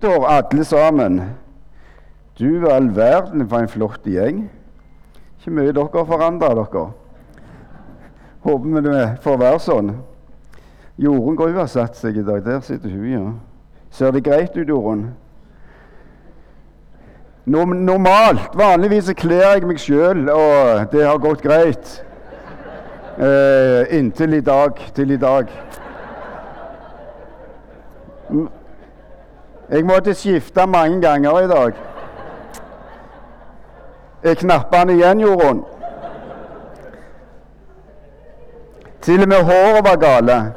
nyttår, alle sammen. Du all verden for en flott gjeng. Ikke mye dere har forandra dere. Håper vi det får være sånn. Jorunn gru har satt seg i dag. Der sitter hun, ja. Ser det greit ut, Jorunn? Normalt, vanligvis kler jeg meg sjøl, og det har gått greit. Eh, inntil i dag. Til i dag. Jeg måtte skifte mange ganger i dag. Er knappene igjen, Jorunn? Til og med håret var gale.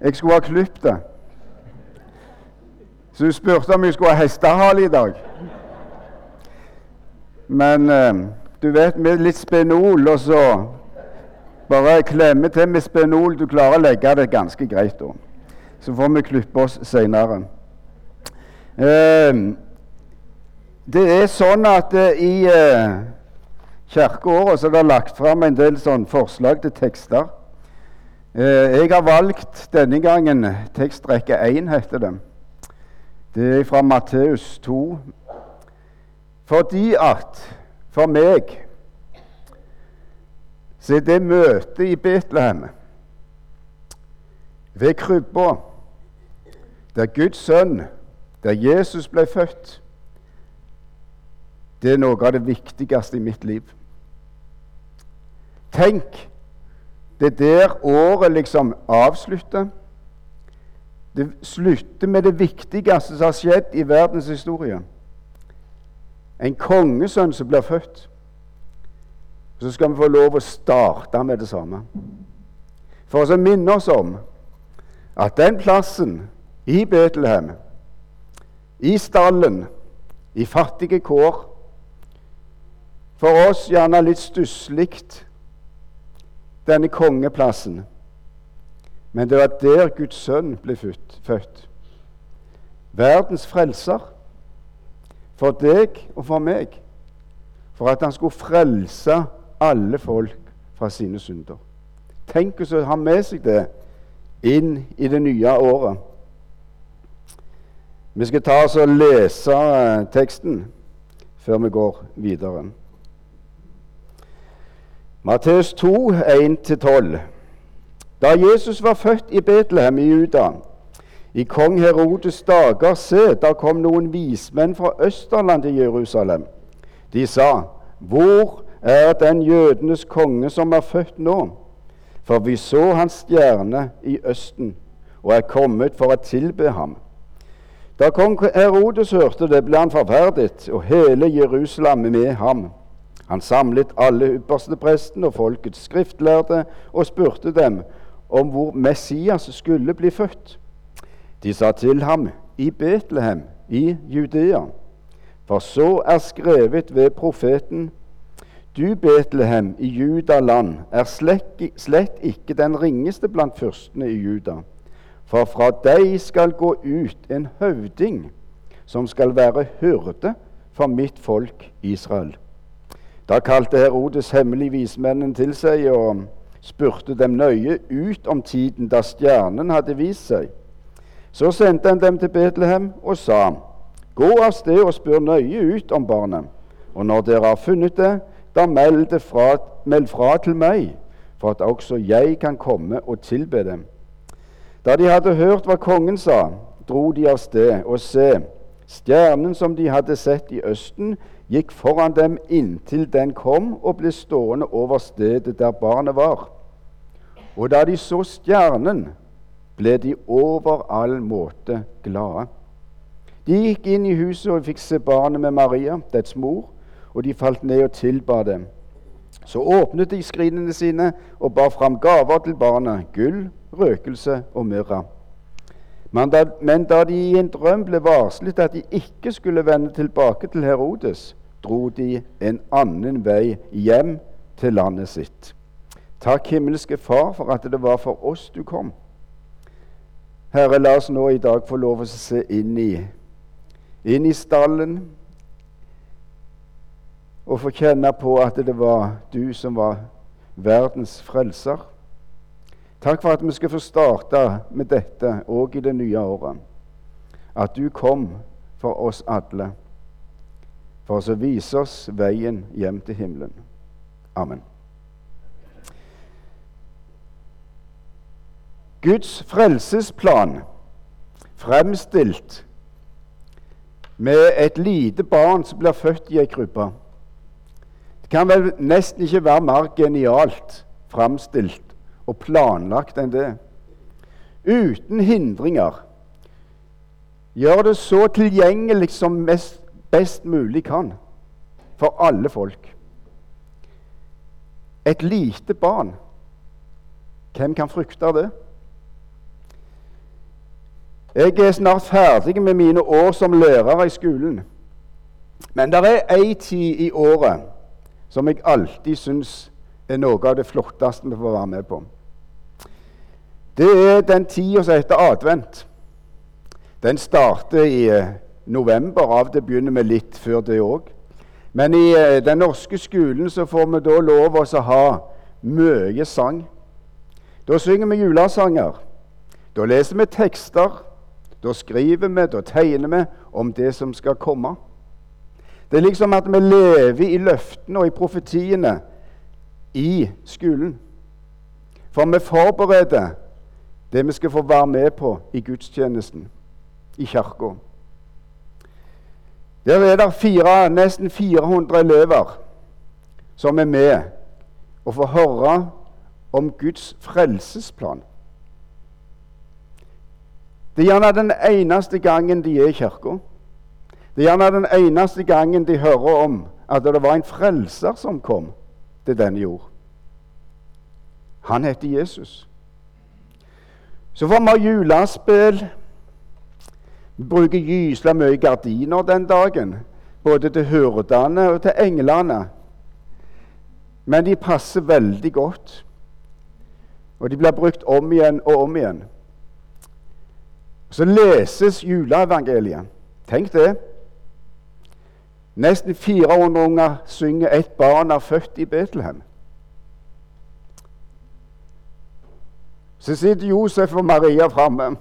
Jeg skulle ha klippet det. Så hun spurte om jeg skulle ha hestehale i dag. Men eh, du vet, med litt spenol og så bare klemme til med spenol. Du klarer å legge det ganske greit da. Så får vi klippe oss seinere. Eh, det er sånn at eh, i eh, kirkeåret så er det lagt fram en del sånn forslag til tekster. Eh, jeg har valgt denne gangen tekstrekke 1, heter det. Det er fra Matteus 2. Fordi at for meg så er det møtet i Betlehem, ved krybba, der Guds sønn, der Jesus ble født, det er noe av det viktigste i mitt liv. Tenk, det er der året liksom avslutter. Det slutter med det viktigste som har skjedd i verdens historie. En kongesønn som blir født. Så skal vi få lov å starte med det samme. For å minne oss om at den plassen i Betlehem, i stallen, i fattige kår For oss gjerne litt stusslig, denne kongeplassen. Men det var der Guds sønn ble født. Verdens frelser. For deg og for meg. For at han skulle frelse alle folk fra sine synder. Tenk å ha med seg det inn i det nye året. Vi skal ta oss og lese eh, teksten før vi går videre. Matteus 2, 1-12. Da Jesus var født i Betlehem i Juda, i kong Herodes dager, se, da kom noen vismenn fra Østerland til Jerusalem. De sa, Hvor er den jødenes konge som er født nå. For vi så hans stjerne i Østen og er kommet for å tilbe ham. Da kong Herodes hørte det, ble han forferdet, og hele Jerusalem med ham. Han samlet alle yppersteprestene og folkets skriftlærde og spurte dem om hvor Messias skulle bli født. De sa til ham, i Betlehem i Judea. For så er skrevet ved profeten du, Betlehem, i Judaland, er slett, ikke den ringeste blant fyrstene i Juda. For fra deg skal gå ut en høvding som skal være hyrde for mitt folk Israel. Da kalte Herodes hemmelig vismennene til seg og spurte dem nøye ut om tiden da stjernen hadde vist seg. Så sendte han dem til Betlehem og sa, Gå av sted og spør nøye ut om barnet, og når dere har funnet det, da meld fra, meld fra til meg, for at også jeg kan komme og tilbe dem. Da de hadde hørt hva kongen sa, dro de av sted, og se, stjernen som de hadde sett i østen, gikk foran dem inntil den kom og ble stående over stedet der barnet var. Og da de så stjernen, ble de over all måte glade. De gikk inn i huset og fikk se barnet med Maria, dets mor, og de falt ned og tilba dem. Så åpnet de skrinene sine og bar fram gaver til barna, gull, røkelse og myrra. Men da, men da de i en drøm ble varslet at de ikke skulle vende tilbake til Herodes, dro de en annen vei hjem til landet sitt. Takk, himmelske Far, for at det var for oss du kom. Herre, la oss nå i dag få lov å se inn i, inn i stallen, og få kjenne på at det var du som var verdens frelser. Takk for at vi skal få starte med dette òg i det nye året. At du kom for oss alle, for å vise oss veien hjem til himmelen. Amen. Guds frelsesplan fremstilt med et lite barn som blir født i ei krybbe. Det kan vel nesten ikke være mer genialt framstilt og planlagt enn det. Uten hindringer. Gjør det så tilgjengelig som mest, best mulig kan for alle folk. Et lite barn. Hvem kan frykte det? Jeg er snart ferdig med mine år som lærer i skolen. Men det er ei tid i året som jeg alltid syns er noe av det flotteste vi får være med på. Det er den tida som heter advent. Den starter i eh, november av. Det begynner vi litt før det òg. Men i eh, den norske skolen så får vi da lov å ha mye sang. Da synger vi julesanger. Da leser vi tekster. Da skriver vi, da tegner vi om det som skal komme. Det er liksom at vi lever i løftene og i profetiene i skolen. For vi forbereder det vi skal få være med på i gudstjenesten i kirka. Der er det fire, nesten 400 elever som er med og får høre om Guds frelsesplan. Det er gjerne den eneste gangen de er i kirka. Det er gjerne den eneste gangen de hører om at det var en frelser som kom til denne jord. Han heter Jesus. Så får vi julespill. Vi bruker gysla mye gardiner den dagen, både til hyrdene og til englene. Men de passer veldig godt, og de blir brukt om igjen og om igjen. Så leses juleevangeliet. Tenk det. Nesten 400 unger synger 'Et barn er født i Betlehem'. Så sitter Josef og Maria framme.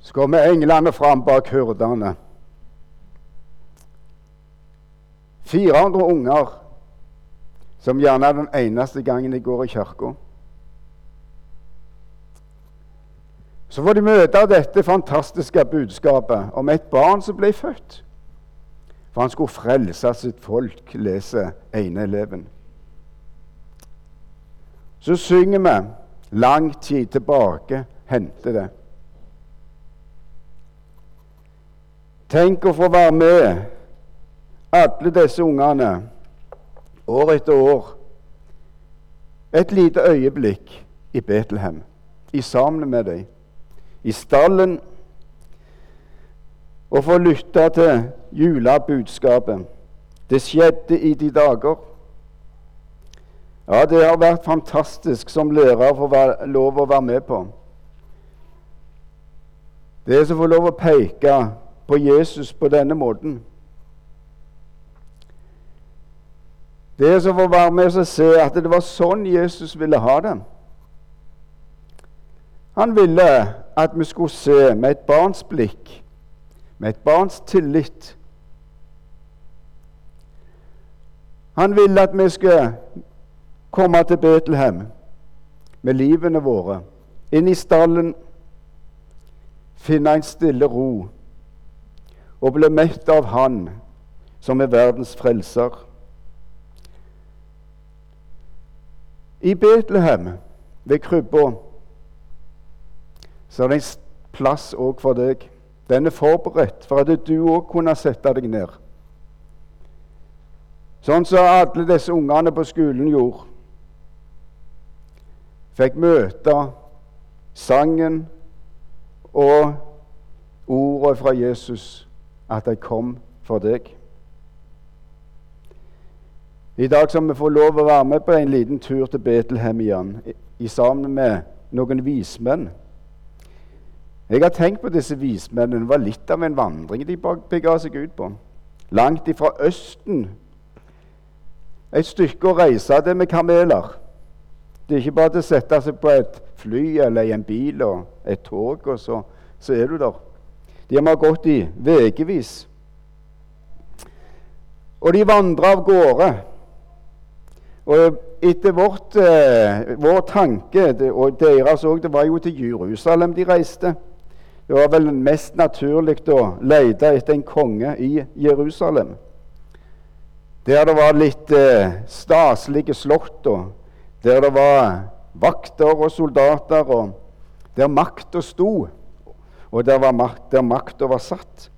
Så kommer englene fram bak hurdene. 400 unger som gjerne er den eneste gangen de går i kirka. Så får de møte dette fantastiske budskapet om et barn som ble født. For han skulle frelse sitt folk, leser ene eleven. Så synger vi 'Lang tid tilbake hendte det'. Tenk å få være med alle disse ungene år etter år. Et lite øyeblikk i Betlehem, i sammen med dem. I stallen. Og få lytte til julebudskapet. Det skjedde i de dager. Ja, det har vært fantastisk som lærer å få lov å være med på. Det er som å få lov å peke på Jesus på denne måten. Det er som å være med og se at det var sånn Jesus ville ha det. Han ville at vi skulle se med et barns blikk, med et barns tillit. Han ville at vi skulle komme til Betlehem med livene våre, inn i stallen, finne en stille ro og bli møtt av Han som er verdens frelser. I Betlehem, ved krybba, så er det en plass òg for deg. Den er forberedt for at du òg kunne sette deg ned. Sånn som alle disse ungene på skolen gjorde fikk møte sangen og ordet fra Jesus, at de kom for deg. I dag skal vi få lov å være med på en liten tur til Betlehem igjen, i, sammen med noen vismenn. Jeg har tenkt på disse vismennene. Det var litt av en vandring de bega seg ut på. Langt ifra Østen. Et stykke å reise det med kameler Det er ikke bare til å sette seg på et fly eller i en bil og et tog, og så, så er du der. De har gått i ukevis. Og de vandra av gårde. Og etter vårt, eh, vår tanke, og deres òg, det var jo til Jerusalem de reiste. Det var vel mest naturlig å lete etter en konge i Jerusalem. Der det var litt eh, staselige slott, og der det var vakter og soldater, og der makta sto, og der, makt, der makta var satt.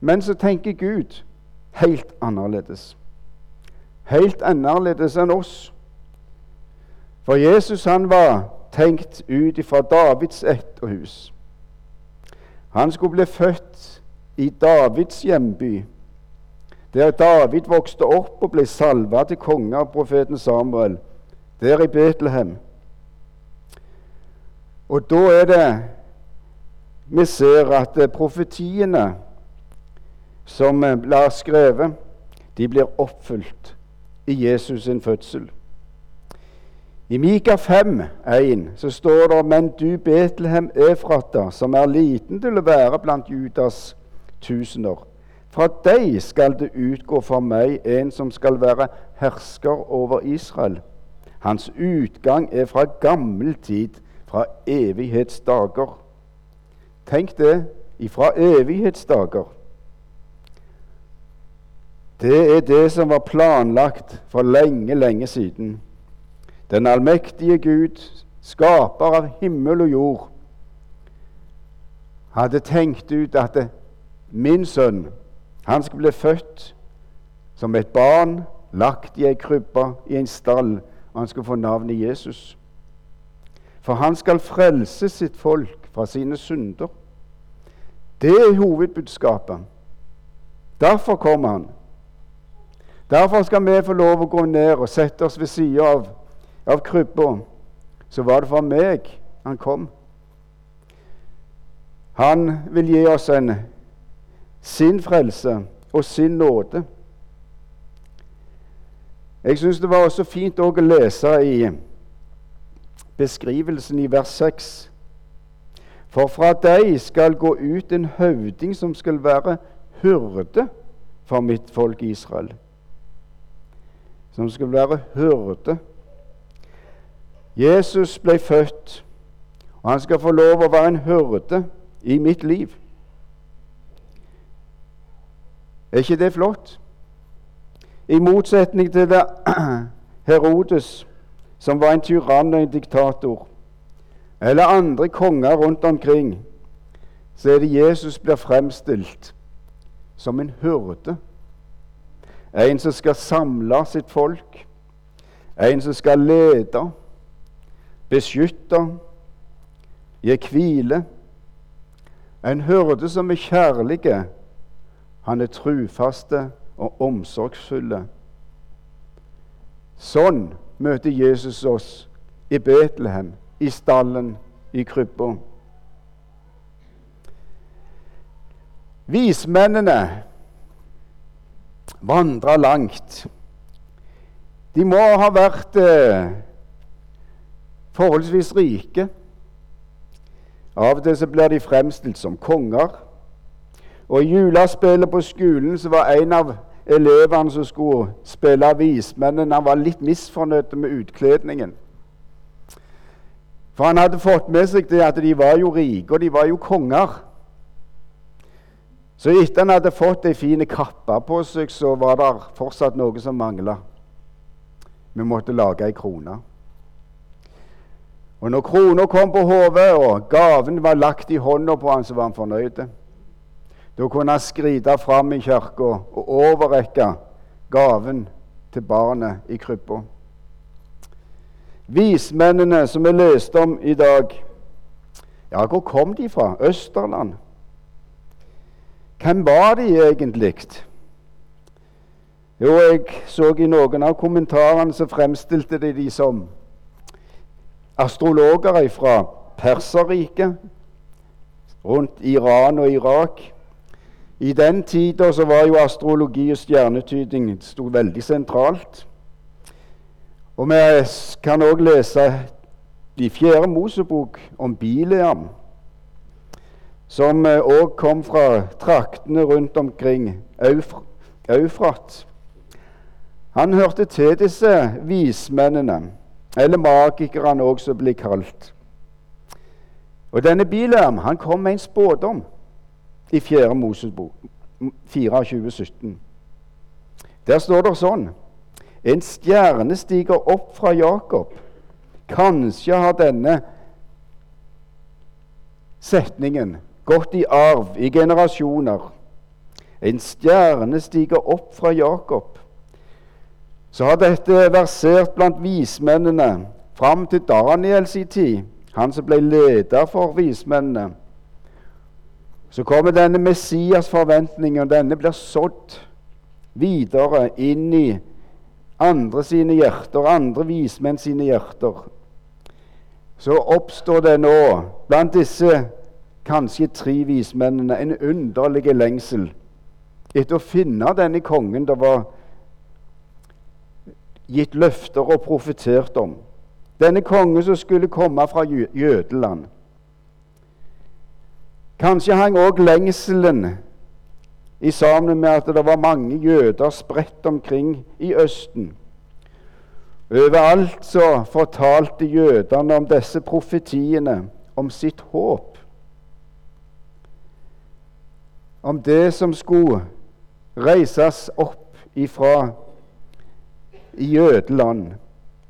Men så tenker Gud helt annerledes. Helt annerledes enn oss. For Jesus han var tenkt ut ifra Davids ett og hus. Han skulle bli født i Davids hjemby, der David vokste opp og ble salva til konge av profeten Samuel, der i Betlehem. Og da er det vi ser at profetiene som blir skrevet, de blir oppfylt i Jesus sin fødsel. I Mika 5, 1, så står det Men du, Betlehem Efrata, som er liten til å være blant Judas tusener. Fra deg skal det utgå for meg en som skal være hersker over Israel. Hans utgang er fra gammel tid, fra evighetsdager. Tenk det ifra evighetsdager. Det er det som var planlagt for lenge, lenge siden. Den allmektige Gud, skaper av himmel og jord, hadde tenkt ut at min sønn han skulle bli født som et barn, lagt i ei krybbe i en stall, og han skulle få navnet Jesus. For han skal frelse sitt folk fra sine synder. Det er hovedbudskapet. Derfor kommer han. Derfor skal vi få lov å gå ned og sette oss ved sida av av krybba, så var det for meg han kom. Han vil gi oss en sin frelse og sin nåde. Jeg syns det var også fint å lese i beskrivelsen i vers 6. For fra deg skal gå ut en høvding som skal være hyrde for mitt folk Israel. Som skal være hyrde. Jesus ble født, og han skal få lov å være en hyrde i mitt liv. Er ikke det flott? I motsetning til Herodes, som var en tyrann og en diktator, eller andre konger rundt omkring, så er det Jesus blir fremstilt som en hyrde. En som skal samle sitt folk, en som skal lede beskytte, gi hvile. En hyrde som er kjærlige. Han er trufaste og omsorgsfulle. Sånn møter Jesus oss i Betlehem, i stallen, i krybba. Vismennene vandra langt. De må ha vært eh, forholdsvis rike. Av og til så blir de fremstilt som konger. Og I julespillet på skolen så var en av elevene som skulle spille vismennene, han var litt misfornøyd med utkledningen. For han hadde fått med seg det at de var jo rike, og de var jo konger. Så etter han hadde fått ei fin kappe på seg, så var det fortsatt noe som mangla. Vi måtte lage ei krone. Og når krona kom på hodet og gaven var lagt i hånda på han, så var han fornøyd. Da kunne han skride fram i kirka og overrekke gaven til barnet i krybba. Vismennene som vi leste om i dag, ja, hvor kom de fra? Østerland. Hvem var de egentlig? Jo, jeg så i noen av kommentarene så fremstilte de de som astrologer fra Perserriket, rundt Iran og Irak. I den tida var jo astrologi og stjernetyding sto veldig sentralt. Og vi kan òg lese de Fjerde Mosebok om Bileam, som òg eh, kom fra traktene rundt omkring Eufrat. Han hørte til disse vismennene, eller magikerne òg, som blir kalt. Og denne Bilam han kom med en spådom i 4. Mosebok 24, 17. Der står det sånn En stjerne stiger opp fra Jakob. Kanskje har denne setningen gått i arv i generasjoner. En stjerne stiger opp fra Jakob. Så har dette versert blant vismennene fram til Daniels i tid, han som ble leder for vismennene. Så kommer denne Messias forventningen, og denne blir sådd videre inn i andre sine hjerter, andre vismenn sine hjerter. Så oppstår det nå blant disse kanskje tre vismennene en underlig lengsel etter å finne denne kongen det var gitt løfter og profetert om. Denne kongen som skulle komme fra Jødeland. Kanskje hang òg lengselen i sammen med at det var mange jøder spredt omkring i Østen. Overalt så fortalte jødene om disse profetiene, om sitt håp. Om det som skulle reises opp ifra i jødeland.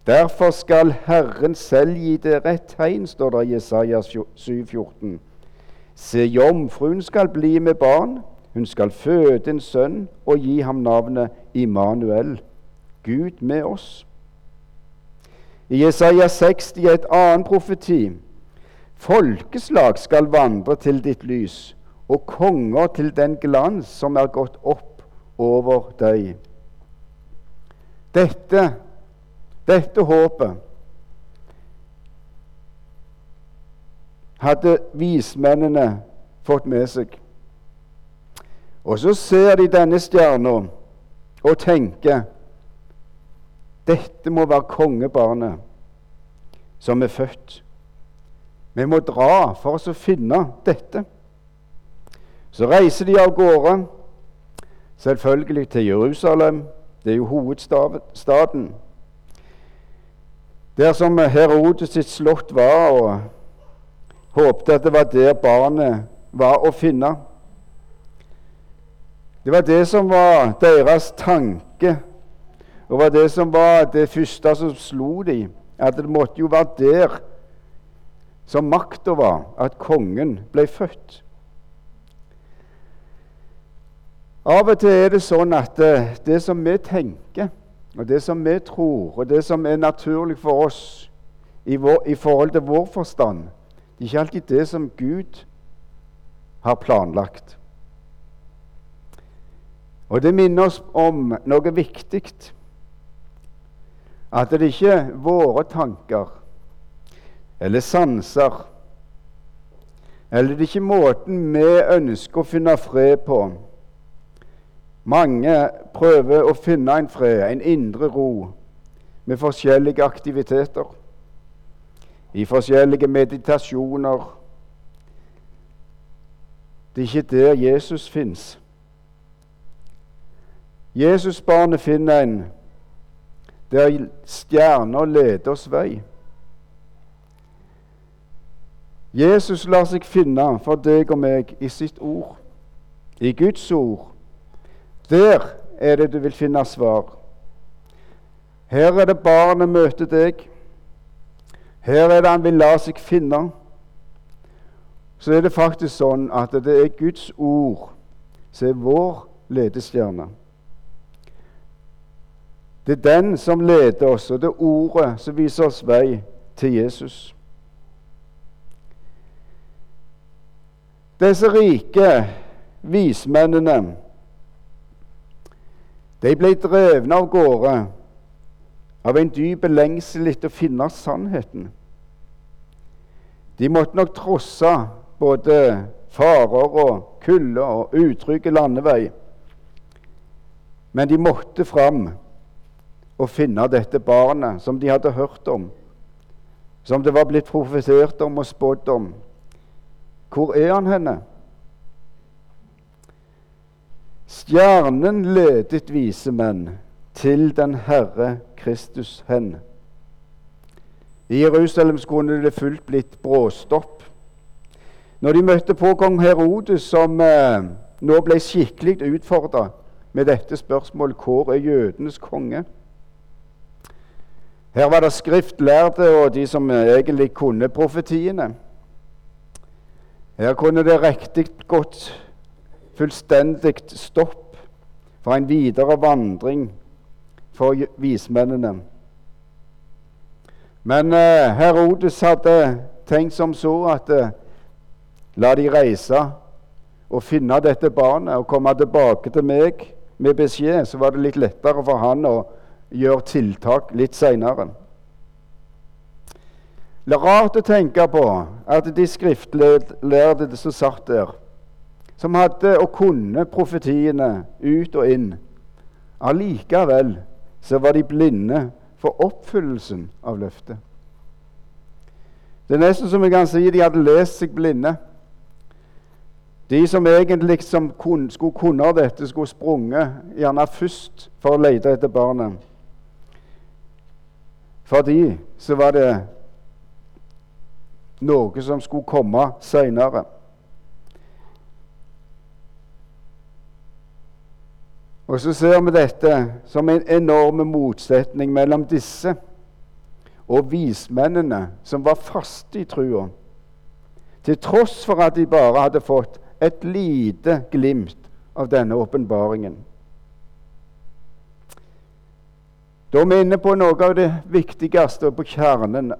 Derfor skal Herren selv gi det rett tegn, står det i Jesaja 7,14. Se, jomfruen skal bli med barn, hun skal føde en sønn og gi ham navnet Immanuel, Gud med oss. I Jesaja 60 er et annet profeti. Folkeslag skal vandre til ditt lys, og konger til den glans som er gått opp over deg. Dette, dette håpet hadde vismennene fått med seg. Og så ser de denne stjerna og tenker dette må være kongebarnet som er født. Vi må dra for oss å finne dette. Så reiser de av gårde, selvfølgelig til Jerusalem. Det er jo hovedstaden. Der som Herodes sitt slott var, og håpte at det var der barnet var å finne. Det var det som var deres tanke, og var det som var det første som slo dem. At det måtte jo være der som makta var, at kongen ble født. Av og til er det sånn at det, det som vi tenker, og det som vi tror, og det som er naturlig for oss i, vår, i forhold til vår forstand, det er ikke alltid det som Gud har planlagt. Og det minner oss om noe viktig. At det ikke er våre tanker eller sanser Eller det er ikke måten vi ønsker å finne fred på. Mange prøver å finne en fred, en indre ro, med forskjellige aktiviteter. I forskjellige meditasjoner. Det er ikke der Jesus fins. Jesusbarnet finner en der stjerner leder oss vei. Jesus lar seg finne for deg og meg i sitt ord, i Guds ord. Der er det du vil finne svar. Her er det barnet møter deg. Her er det han vil la seg finne. Så er det faktisk sånn at det er Guds ord som er vår ledestjerne. Det er den som leder oss, og det er ordet som viser oss vei til Jesus. Disse rike vismennene de ble drevne av gårde av en dyp lengsel etter å finne sannheten. De måtte nok trosse både farer og kulde og utrygge landevei. Men de måtte fram og finne dette barnet som de hadde hørt om, som det var blitt profetert om og spådd om. Hvor er han henne? Stjernen ledet vise menn til den Herre Kristus hen. I Jerusalem skulle det fullt blitt bråstopp. Når de møtte på kong Herodes, som eh, nå ble skikkelig utfordra med dette spørsmålet hvor er jødenes konge? Her var det skriftlærde og de som egentlig kunne profetiene. Her kunne det riktig godt fullstendig stopp for en videre vandring for vismennene. Men eh, Herodes hadde tenkt som så at eh, la de reise og finne dette barnet og komme tilbake til meg med beskjed, så var det litt lettere for han å gjøre tiltak litt seinere. Er rart å tenke på at de skriftlærde som satt der, som hadde og kunne profetiene ut og inn, allikevel så var de blinde for oppfyllelsen av løftet. Det er nesten som vi kan si de hadde lest seg blinde. De som egentlig som kun, skulle kunne dette, skulle sprunget gjerne først for å lete etter barnet. For de så var det noe som skulle komme seinere. Og så ser vi dette som en enorm motsetning mellom disse og vismennene som var faste i trua, til tross for at de bare hadde fått et lite glimt av denne åpenbaringen. Da er vi inne på noe av det viktigste og på kjernen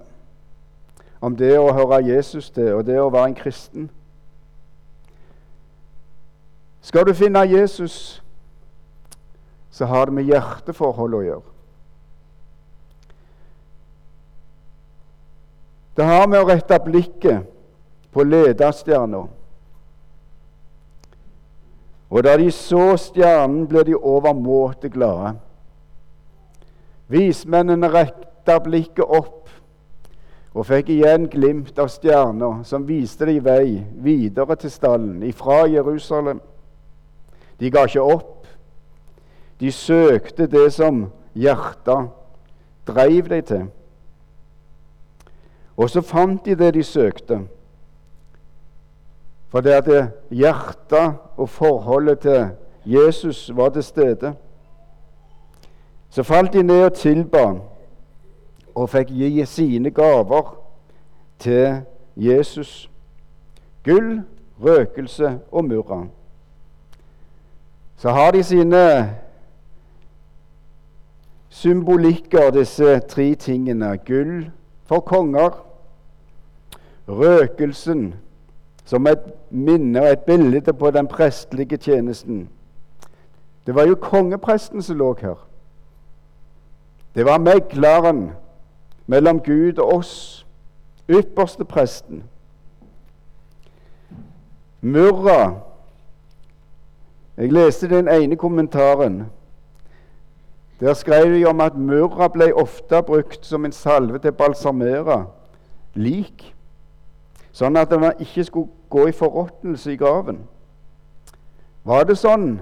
om det å høre Jesus til og det å være en kristen. Skal du finne Jesus, så har det med hjerteforhold å gjøre. Det har med å rette blikket på ledestjerna og da de så stjernen, ble de overmåte glade. Vismennene rekta blikket opp og fikk igjen glimt av stjerna som viste dem vei videre til stallen ifra Jerusalem. De ga ikke opp. De søkte det som hjertet dreiv dem til. Og så fant de det de søkte. For det at hjertet og forholdet til Jesus var til stede. Så falt de ned og tilba og fikk gi sine gaver til Jesus. Gull, røkelse og murra. Så har de sine symbolikker, disse tre tingene. Gull for konger, røkelsen som et minne og et bilde på den prestelige tjenesten. Det var jo kongepresten som lå her. Det var megleren mellom Gud og oss, ypperste presten. Murra Jeg leste den ene kommentaren. Der skrev de om at murra ble ofte brukt som en salve til å balsamere lik sånn at den ikke skulle gå i forråtnelse i graven. Var det sånn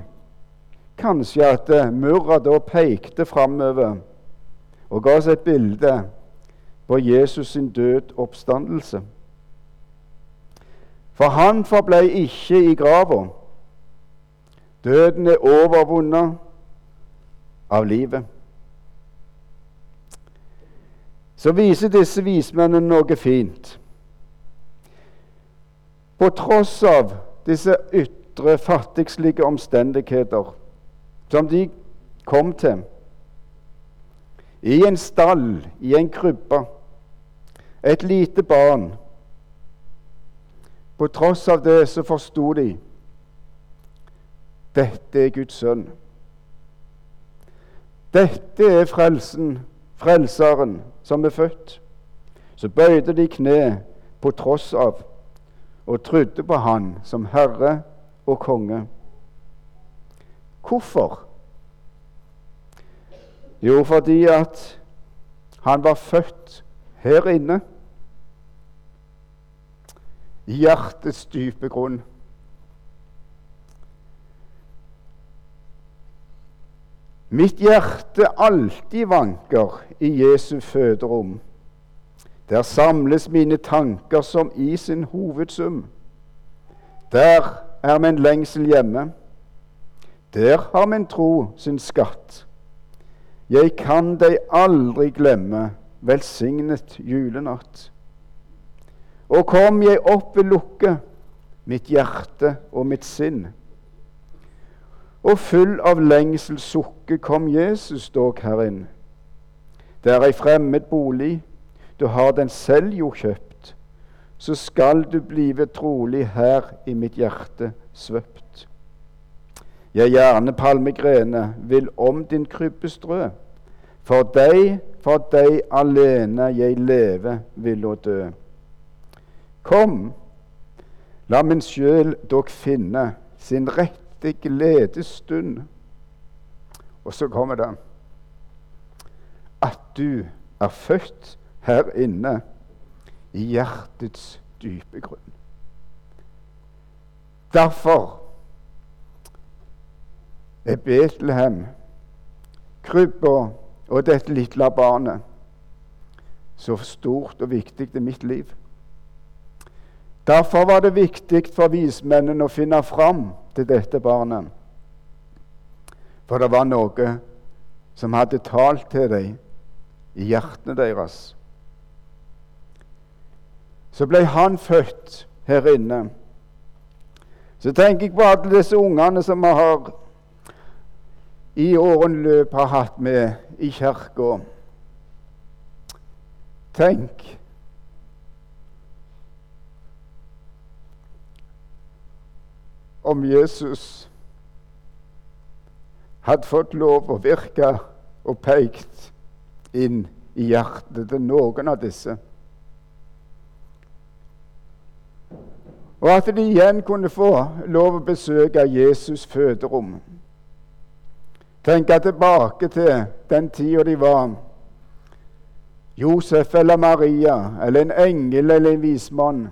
kanskje at eh, murra da pekte framover og ga oss et bilde på Jesus sin død oppstandelse? For han forblei ikke i grava. Døden er overvunnet av livet. Så viser disse vismennene noe fint. På tross av disse ytre, fattigslige omstendigheter som de kom til i en stall, i en krybbe, et lite barn På tross av det så forsto de dette er Guds sønn. Dette er frelsen, frelseren, som er født. Så bøyde de kne på tross av og trodde på Han som Herre og konge. Hvorfor? Jo, fordi at han var født her inne, i hjertets dype grunn. Mitt hjerte alltid vanker i Jesu føderom. Der samles mine tanker som i sin hovedsum. Der er min lengsel hjemme. Der har min tro sin skatt. Jeg kan deg aldri glemme, velsignet julenatt. Og kom jeg opp ved lukke mitt hjerte og mitt sinn. Og full av lengsel sukke kom Jesus dog herinn. Det er ei fremmed bolig, du har den selv jo kjøpt. Så skal du blive trolig her i mitt hjerte svøpt. Jeg gjerne palmegrene vil om din krybbe strø. For deg, for deg alene jeg leve vil og dø. Kom, la min sjel dog finne sin rette gledesstund. Og så kommer det at du er født her inne i hjertets dype grunn. Derfor er Betlehem, krybba og dette lille barnet så stort og viktig i mitt liv. Derfor var det viktig for vismennene å finne fram til dette barnet. For det var noe som hadde talt til dem i hjertene deres. Så ble han født her inne. Så tenker jeg på alle disse ungene som vi har i årene løp har hatt med i kirka. Tenk om Jesus hadde fått lov å virke og pekt inn i hjertet til noen av disse. Og at de igjen kunne få lov å besøke Jesus' føderom. Tenke tilbake til den tida de var Josef eller Maria eller en engel eller en vismann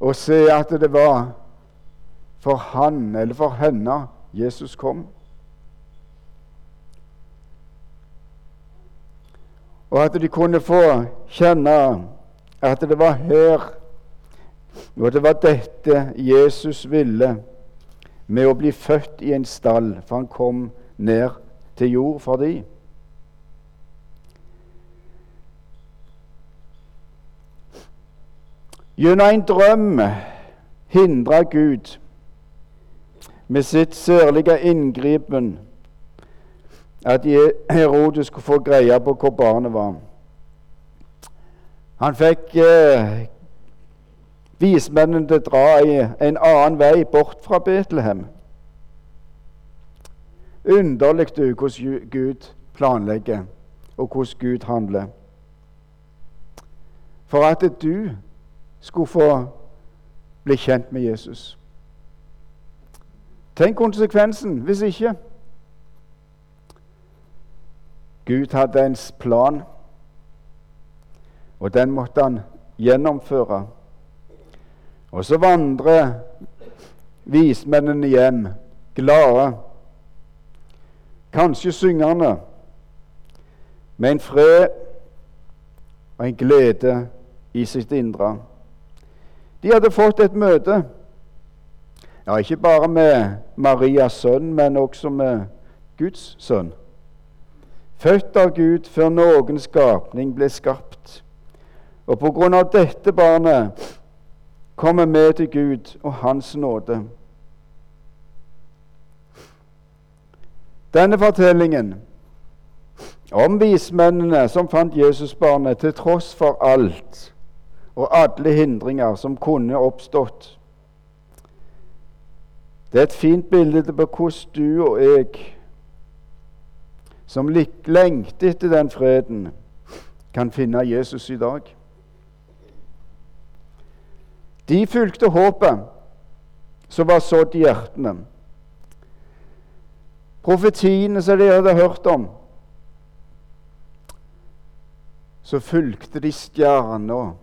og se at det var for han eller for henne Jesus kom. Og at de kunne få kjenne at det var her, og det var dette Jesus ville med å bli født i en stall, for han kom ned til jord for dem. Gjennom en drøm hindra Gud med sitt sørlige inngripen at Herodes skulle få greie på hvor barnet var. Han fikk eh, vismennene til å dra i en annen vei, bort fra Betlehem. Underlig du hvordan Gud planlegger, og hvordan Gud handler. For at du skulle få bli kjent med Jesus. Tenk konsekvensen hvis ikke. Gud hadde en plan, og den måtte han gjennomføre. Og så vandrer vismennene hjem, glade, kanskje syngende, med en fred og en glede i sitt indre. De hadde fått et møte, ja, ikke bare med Marias sønn, men også med Guds sønn. Født av Gud før noen skapning ble skapt. Og på grunn av dette barnet kommer vi til Gud og Hans nåde. Denne fortellingen om vismennene som fant Jesusbarnet til tross for alt og alle hindringer som kunne oppstått. Det er et fint bilde på hvordan du og jeg, som lengter etter den freden, kan finne Jesus i dag. De fulgte håpet som var sådd i hjertene. profetiene som de hadde hørt om, så fulgte de stjerna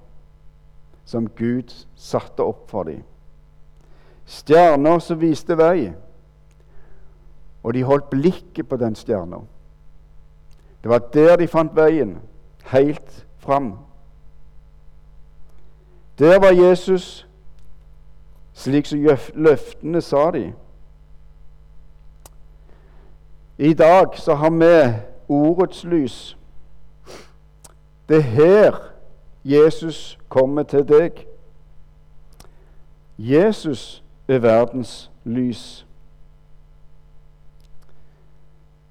som Gud satte opp for dem. Stjerner som viste vei, og de holdt blikket på den stjerna. Det var der de fant veien, helt fram. Der var Jesus, slik som løftene sa de. I dag så har vi ordets lys. Det er her Jesus kommer til deg. Jesus er verdens lys.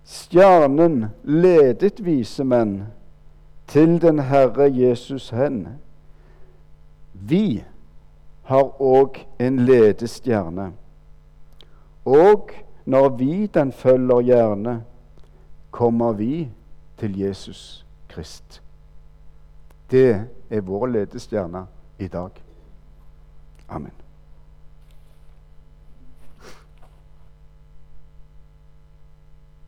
Stjernen ledet vise menn til den Herre Jesus hen. Vi har òg en ledestjerne. Og når vi den følger gjerne, kommer vi til Jesus Krist. Det er vår ledestjerne i dag. Amen.